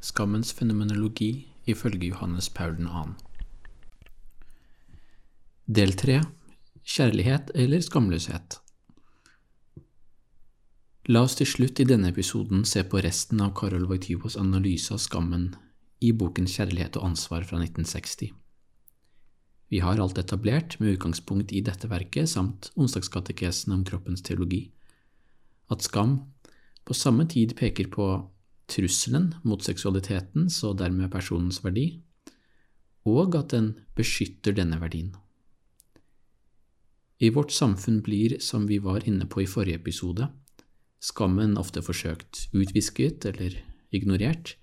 Skammens fenomenologi ifølge Johannes Paul 2. Del 3 Kjærlighet eller skamløshet La oss til slutt i denne episoden se på resten av Karol Wojtyvos analyse av skammen i boken Kjærlighet og ansvar fra 1960. Vi har alt etablert med utgangspunkt i dette verket samt onsdagskatekesen om kroppens teologi, at skam på samme tid peker på trusselen mot seksualitetens og dermed personens verdi, og at den beskytter denne verdien. I vårt samfunn blir, som vi var inne på i forrige episode, skammen ofte forsøkt utvisket eller ignorert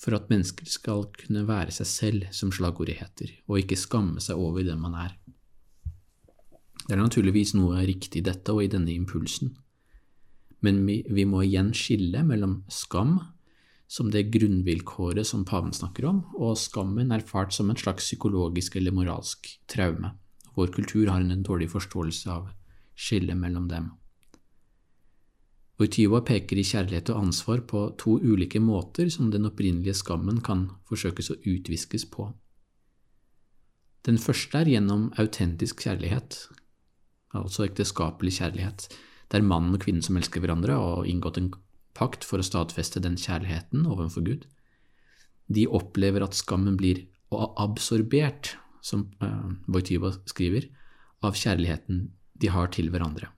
for at mennesker skal kunne være seg selv, som slagordet heter, og ikke skamme seg over den man er. Det er naturligvis noe riktig i dette og i denne impulsen, men vi, vi må igjen skille mellom skam, som det grunnvilkåret som paven snakker om, og skammen erfart som en slags psykologisk eller moralsk traume. Vår kultur har en dårlig forståelse av skillet mellom dem. Voityva peker i Kjærlighet og ansvar på to ulike måter som den opprinnelige skammen kan forsøkes å utviskes på. Den første er gjennom autentisk kjærlighet, altså ekteskapelig kjærlighet, der mannen og kvinnen som elsker hverandre og inngått en pakt for å stadfeste den kjærligheten overfor Gud, de opplever at skammen blir absorbert, som uh, skriver, av kjærligheten de har til hverandre.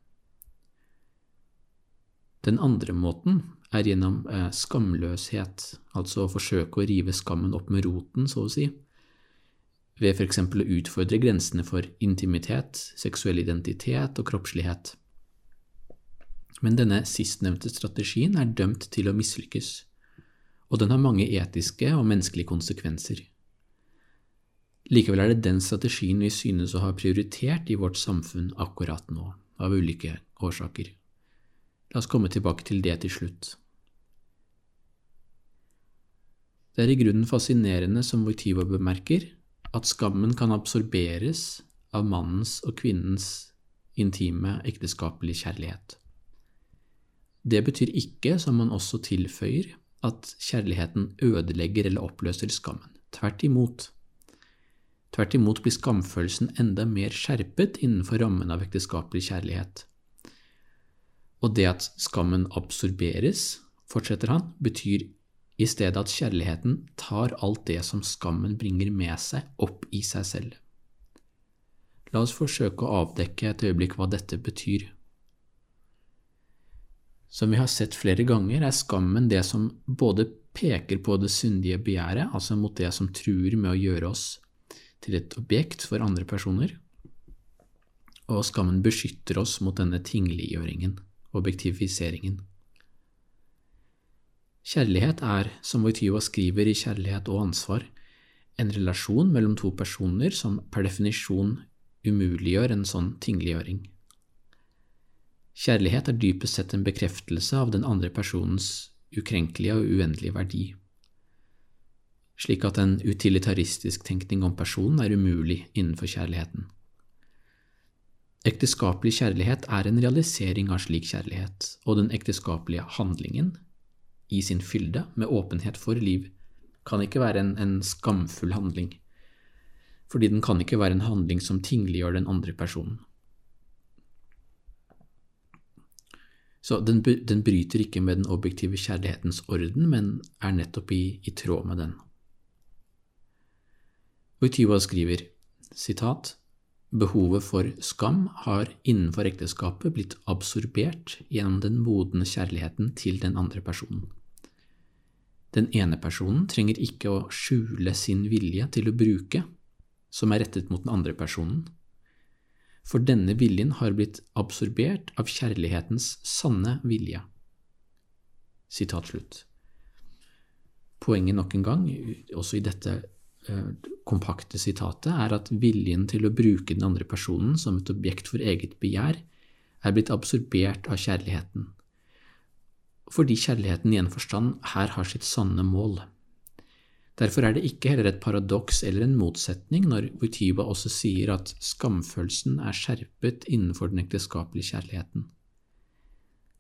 Den andre måten er gjennom eh, skamløshet, altså å forsøke å rive skammen opp med roten, så å si, ved eksempel å utfordre grensene for intimitet, seksuell identitet og kroppslighet. Men denne sistnevnte strategien er dømt til å mislykkes, og den har mange etiske og menneskelige konsekvenser. Likevel er det den strategien vi synes å ha prioritert i vårt samfunn akkurat nå, av ulike årsaker. La oss komme tilbake til det til slutt. Det er i grunnen fascinerende, som Voitiva bemerker, at skammen kan absorberes av mannens og kvinnens intime, ekteskapelige kjærlighet. Det betyr ikke, som man også tilføyer, at kjærligheten ødelegger eller oppløser skammen. Tvert imot. Tvert imot blir skamfølelsen enda mer skjerpet innenfor rammen av ekteskapelig kjærlighet. Og det at skammen absorberes, fortsetter han, betyr i stedet at kjærligheten tar alt det som skammen bringer med seg, opp i seg selv. La oss forsøke å avdekke et øyeblikk hva dette betyr. Som vi har sett flere ganger, er skammen det som både peker på det syndige begjæret, altså mot det som truer med å gjøre oss til et objekt for andre personer, og skammen beskytter oss mot denne tingliggjøringen objektiviseringen. Kjærlighet er, som Wojtyła skriver i Kjærlighet og ansvar, en relasjon mellom to personer som per definisjon umuliggjør en sånn tingliggjøring. Kjærlighet er dypest sett en bekreftelse av den andre personens ukrenkelige og uendelige verdi, slik at en utilitaristisk tenkning om personen er umulig innenfor kjærligheten. Ekteskapelig kjærlighet er en realisering av slik kjærlighet, og den ekteskapelige handlingen, i sin fylde, med åpenhet for liv, kan ikke være en, en skamfull handling, fordi den kan ikke være en handling som tingliggjør den andre personen. Så den, den, bryter ikke med den objektive kjærlighetens orden, men er nettopp i, i tråd med den. Wojtyła skriver, sitat, Behovet for skam har innenfor ekteskapet blitt absorbert gjennom den modne kjærligheten til den andre personen. Den ene personen trenger ikke å skjule sin vilje til å bruke, som er rettet mot den andre personen, for denne viljen har blitt absorbert av kjærlighetens sanne vilje. Sitat slutt. Poenget nok en gang, også i dette eh, kompakte sitatet, er at viljen til å bruke den andre personen som et objekt for eget begjær er blitt absorbert av kjærligheten, fordi kjærligheten i en forstand her har sitt sanne mål. Derfor er det ikke heller et paradoks eller en motsetning når Wojtyla også sier at skamfølelsen er skjerpet innenfor den ekteskapelige kjærligheten.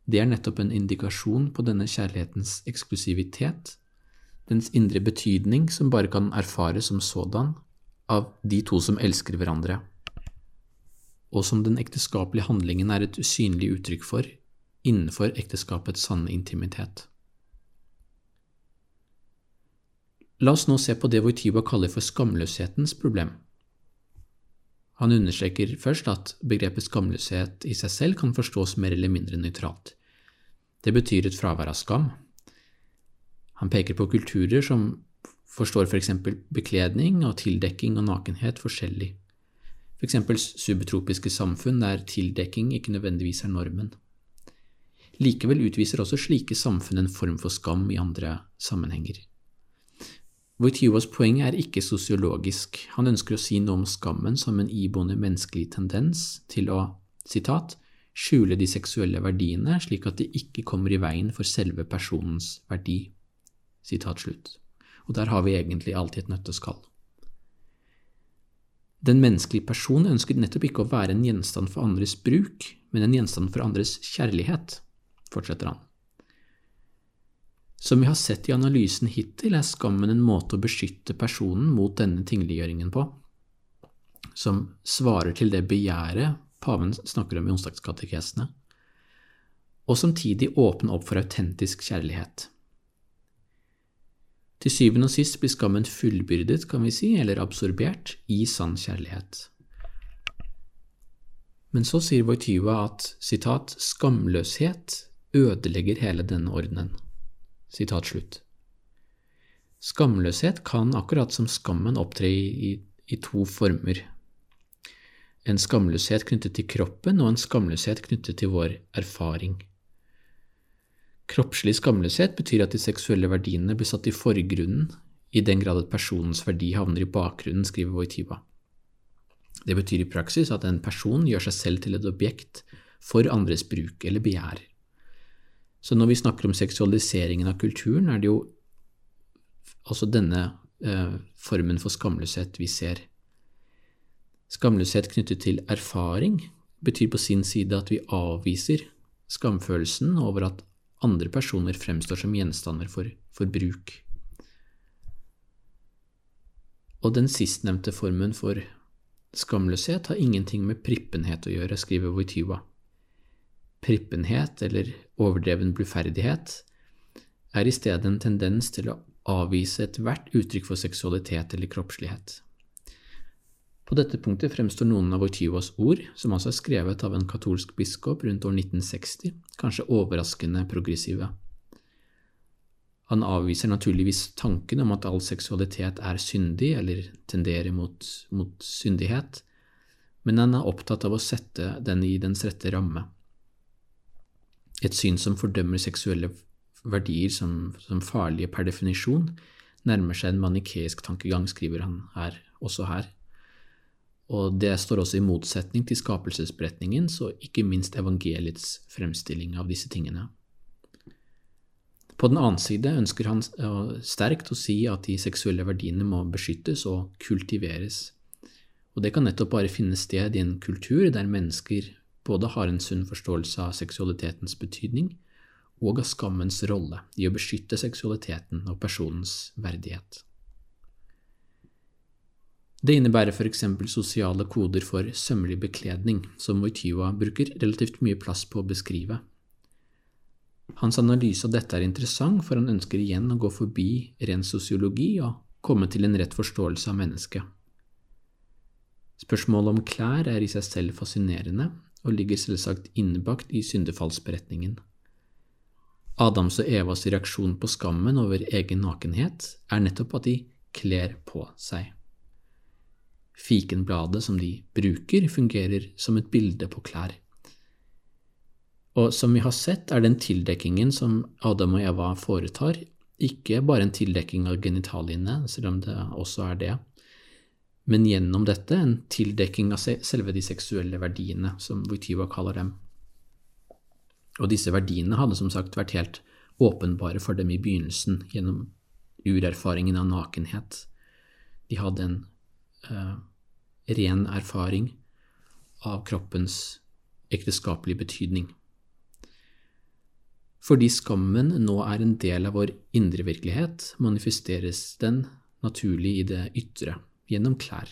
Det er nettopp en indikasjon på denne kjærlighetens eksklusivitet, dens indre betydning som bare kan erfares som sådan av de to som elsker hverandre, og som den ekteskapelige handlingen er et usynlig uttrykk for innenfor ekteskapets sanne intimitet. La oss nå se på det Voityba kaller for skamløshetens problem. Han understreker først at begrepet skamløshet i seg selv kan forstås mer eller mindre nøytralt. Det betyr et fravær av skam. Han peker på kulturer som forstår f.eks. For bekledning og tildekking og nakenhet forskjellig, f.eks. subtropiske samfunn der tildekking ikke nødvendigvis er normen. Likevel utviser også slike samfunn en form for skam i andre sammenhenger. Wojtyvas poeng er ikke sosiologisk, han ønsker å si noe om skammen som en iboende menneskelig tendens til å citat, skjule de seksuelle verdiene slik at de ikke kommer i veien for selve personens verdi. Citat slutt. Og der har vi egentlig alltid et nøtteskall. Den menneskelige person ønsker nettopp ikke å være en gjenstand for andres bruk, men en gjenstand for andres kjærlighet, fortsetter han. Som vi har sett i analysen hittil, er skammen en måte å beskytte personen mot denne tingliggjøringen på, som svarer til det begjæret paven snakker om i onsdagskatekesene, og samtidig åpne opp for autentisk kjærlighet. Til syvende og sist blir skammen fullbyrdet, kan vi si, eller absorbert, i sann kjærlighet. Men så sier Voityva at citat, skamløshet ødelegger hele denne ordenen. Skamløshet kan akkurat som skammen opptre i, i, i to former. En skamløshet knyttet til kroppen og en skamløshet knyttet til vår erfaring. Kroppslig skamløshet betyr at de seksuelle verdiene blir satt i forgrunnen i den grad at personens verdi havner i bakgrunnen, skriver Wojtyva. Det betyr i praksis at en person gjør seg selv til et objekt for andres bruk eller begjær. Så når vi snakker om seksualiseringen av kulturen, er det jo altså denne eh, formen for skamløshet vi ser. Skamløshet knyttet til erfaring betyr på sin side at vi avviser skamfølelsen over at andre personer fremstår som gjenstander for, for bruk. Og den sistnevnte formen for skamløshet har ingenting med prippenhet å gjøre, skriver Wojtyva prippenhet eller overdreven bluferdighet, er i stedet en tendens til å avvise ethvert uttrykk for seksualitet eller kroppslighet. På dette punktet fremstår noen av Wojtyvas ord, som altså er skrevet av en katolsk biskop rundt år 1960, kanskje overraskende progressive. Han avviser naturligvis tanken om at all seksualitet er syndig eller tenderer mot, mot syndighet, men han er opptatt av å sette den i dens rette ramme. Et syn som fordømmer seksuelle verdier som, som farlige per definisjon, nærmer seg en manikeisk tankegang, skriver han her, også her. Og det står også i motsetning til skapelsesberetningens og ikke minst evangeliets fremstilling av disse tingene. På den annen side ønsker han sterkt å si at de seksuelle verdiene må beskyttes og kultiveres. Og det kan nettopp bare finne sted i en kultur der mennesker både har en sunn forståelse av seksualitetens betydning og av skammens rolle i å beskytte seksualiteten og personens verdighet. Det innebærer eksempel sosiale koder for sømmelig bekledning, som Wojtyva bruker relativt mye plass på å beskrive. Hans analyse av dette er interessant, for han ønsker igjen å gå forbi ren sosiologi og komme til en rett forståelse av mennesket. Spørsmålet om klær er i seg selv fascinerende, og ligger selvsagt innbakt i syndefallsberetningen. Adams og Evas reaksjon på skammen over egen nakenhet er nettopp at de kler på seg. Fikenbladet som de bruker, fungerer som et bilde på klær. Og som vi har sett, er den tildekkingen som Adam og Eva foretar, ikke bare en tildekking av genitaliene, selv om det også er det, men gjennom dette en tildekking av selve de seksuelle verdiene, som Wojtyła kaller dem. Og disse verdiene hadde som sagt vært helt åpenbare for dem i begynnelsen gjennom urerfaringen av nakenhet. De hadde en uh, ren erfaring av kroppens ekteskapelige betydning. Fordi skammen nå er en del av vår indre virkelighet, manifesteres den naturlig i det ytre, gjennom klær.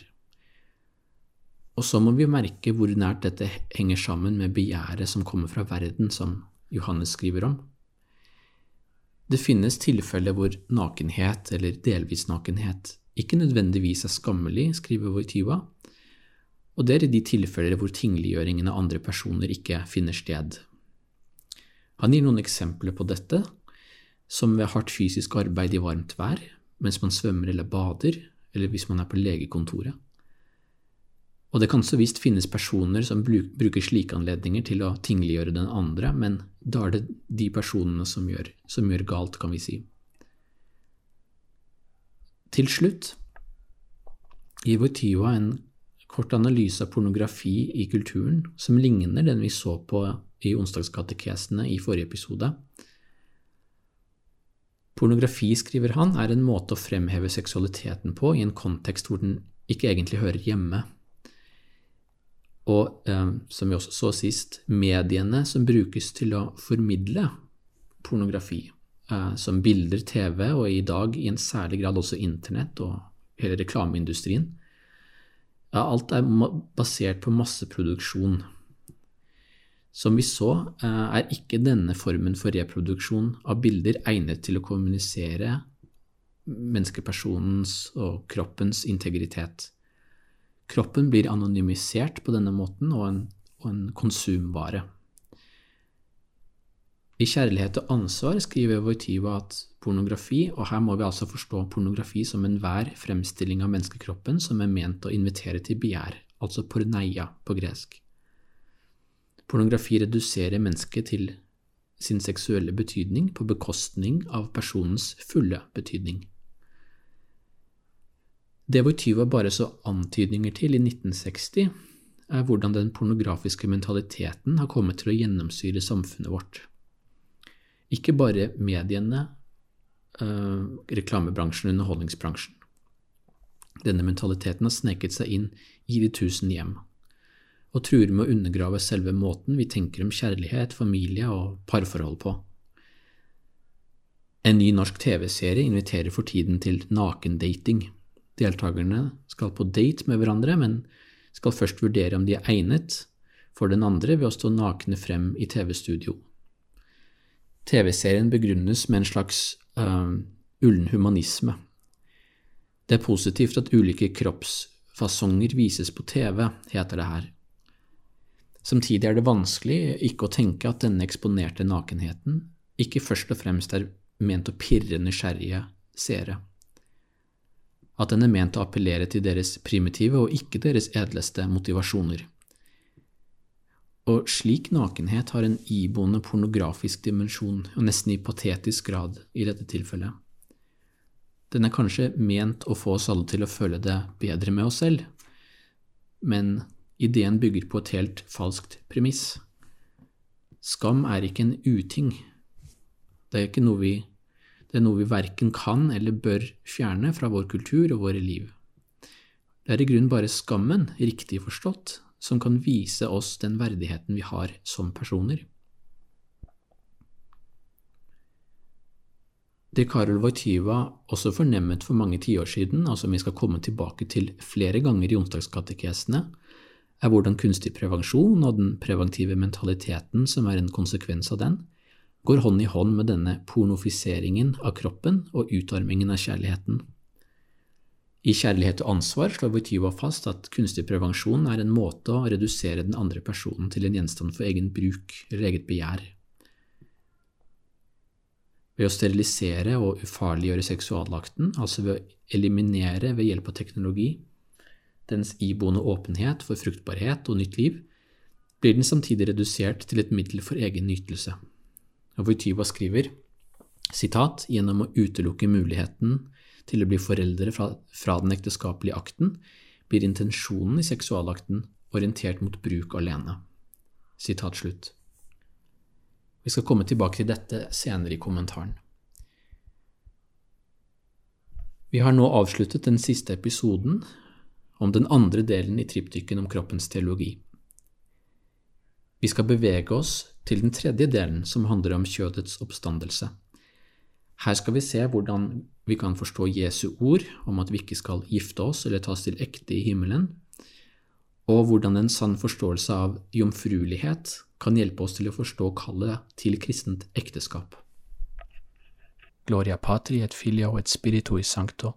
Og så må vi merke hvor nært dette henger sammen med begjæret som kommer fra verden, som Johannes skriver om. Det finnes tilfeller hvor nakenhet, eller delvis nakenhet, ikke nødvendigvis er skammelig, skriver Voityva, og det er i de tilfeller hvor tingliggjøringen av andre personer ikke finner sted. Han gir noen eksempler på dette, som ved hardt fysisk arbeid i varmt vær, mens man svømmer eller bader, eller hvis man er på legekontoret. Og det kan så visst finnes personer som bruker slike anledninger til å tingliggjøre den andre, men da er det de personene som gjør, som gjør galt, kan vi si. Til slutt gir Wojtyła en kort analyse av pornografi i kulturen som ligner den vi så på i onsdagskatekesene i forrige episode. Pornografi, skriver han, er en måte å fremheve seksualiteten på i en kontekst hvor den ikke egentlig hører hjemme. Og eh, som vi også så sist, mediene som brukes til å formidle pornografi, eh, som bilder, TV og i dag i en særlig grad også Internett og hele reklameindustrien, ja, alt er basert på masseproduksjon. Som vi så, eh, er ikke denne formen for reproduksjon av bilder egnet til å kommunisere menneskepersonens og kroppens integritet. Kroppen blir anonymisert på denne måten og en, og en konsumvare. I Kjærlighet og ansvar skriver Voitiva at pornografi, og her må vi altså forstå pornografi som enhver fremstilling av menneskekroppen som er ment å invitere til begjær, altså porneia på gresk. Pornografi reduserer mennesket til sin seksuelle betydning på bekostning av personens fulle betydning. Det Wojtyła bare så antydninger til i 1960, er hvordan den pornografiske mentaliteten har kommet til å gjennomsyre samfunnet vårt. Ikke bare mediene, uh, reklamebransjen og underholdningsbransjen. Denne mentaliteten har sneket seg inn i de tusen hjem, og truer med å undergrave selve måten vi tenker om kjærlighet, familie og parforhold på. En ny norsk TV-serie inviterer for tiden til nakendating. Deltakerne skal på date med hverandre, men skal først vurdere om de er egnet for den andre ved å stå nakne frem i TV-studio. TV-serien begrunnes med en slags øh, ullen humanisme. Det er positivt at ulike kroppsfasonger vises på TV, heter det her. Samtidig er det vanskelig ikke å tenke at denne eksponerte nakenheten ikke først og fremst er ment å pirre nysgjerrige seere. At den er ment å appellere til deres primitive og ikke deres edleste motivasjoner. Og slik nakenhet har en iboende pornografisk dimensjon, og nesten i patetisk grad i dette tilfellet. Den er kanskje ment å få oss alle til å føle det bedre med oss selv, men ideen bygger på et helt falskt premiss. Skam er ikke en uting. Det er noe vi det er noe vi verken kan eller bør fjerne fra vår kultur og våre liv. Det er i grunnen bare skammen, riktig forstått, som kan vise oss den verdigheten vi har som personer. Det Karol Wojtyva også fornemmet for mange tiår siden, og som vi skal komme tilbake til flere ganger i onsdagskatekesene, er hvordan kunstig prevensjon og den preventive mentaliteten som er en konsekvens av den, går hånd i hånd med denne pornofiseringen av kroppen og utarmingen av kjærligheten. I Kjærlighet og ansvar slår Wojtyła fast at kunstig prevensjon er en måte å redusere den andre personen til en gjenstand for egen bruk eller eget begjær. Ved å sterilisere og ufarliggjøre seksualakten, altså ved å eliminere ved hjelp av teknologi dens iboende åpenhet for fruktbarhet og nytt liv, blir den samtidig redusert til et middel for egen nytelse. Og Voityva skriver Sitat, gjennom å utelukke muligheten til å bli foreldre fra, fra den ekteskapelige akten, blir intensjonen i seksualakten orientert mot bruk alene. Sitat slutt. Vi skal komme tilbake til dette senere i kommentaren. Vi har nå avsluttet den siste episoden om den andre delen i triptyken om kroppens teologi. Vi skal bevege oss til den tredje delen, som handler om kjødets oppstandelse. Her skal vi se hvordan vi kan forstå Jesu ord om at vi ikke skal gifte oss eller tas til ekte i himmelen, og hvordan en sann forståelse av jomfruelighet kan hjelpe oss til å forstå kallet til kristent ekteskap. Gloria patri et filio et spiritui sancto,